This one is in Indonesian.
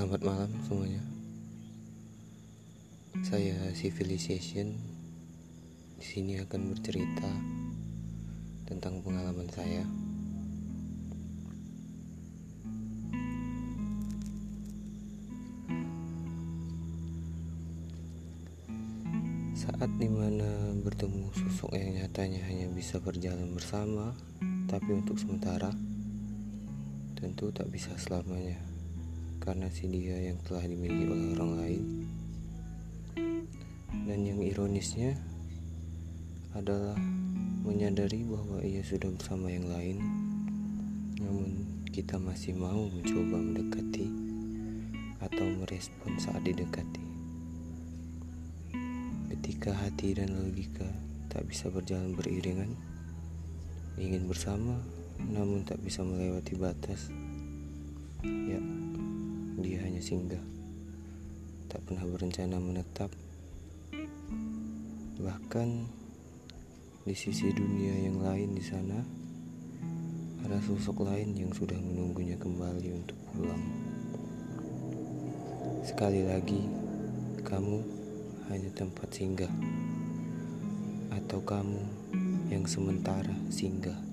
Selamat malam semuanya. Saya Civilization. Di sini akan bercerita tentang pengalaman saya. Saat di mana bertemu sosok yang nyatanya hanya bisa berjalan bersama, tapi untuk sementara, tentu tak bisa selamanya karena si dia yang telah dimiliki oleh orang lain. Dan yang ironisnya adalah menyadari bahwa ia sudah bersama yang lain, namun kita masih mau mencoba mendekati atau merespon saat didekati. Ketika hati dan logika tak bisa berjalan beriringan, ingin bersama namun tak bisa melewati batas. Ya, hanya singgah, tak pernah berencana menetap. Bahkan di sisi dunia yang lain di sana, ada sosok lain yang sudah menunggunya kembali untuk pulang. Sekali lagi, kamu hanya tempat singgah, atau kamu yang sementara singgah.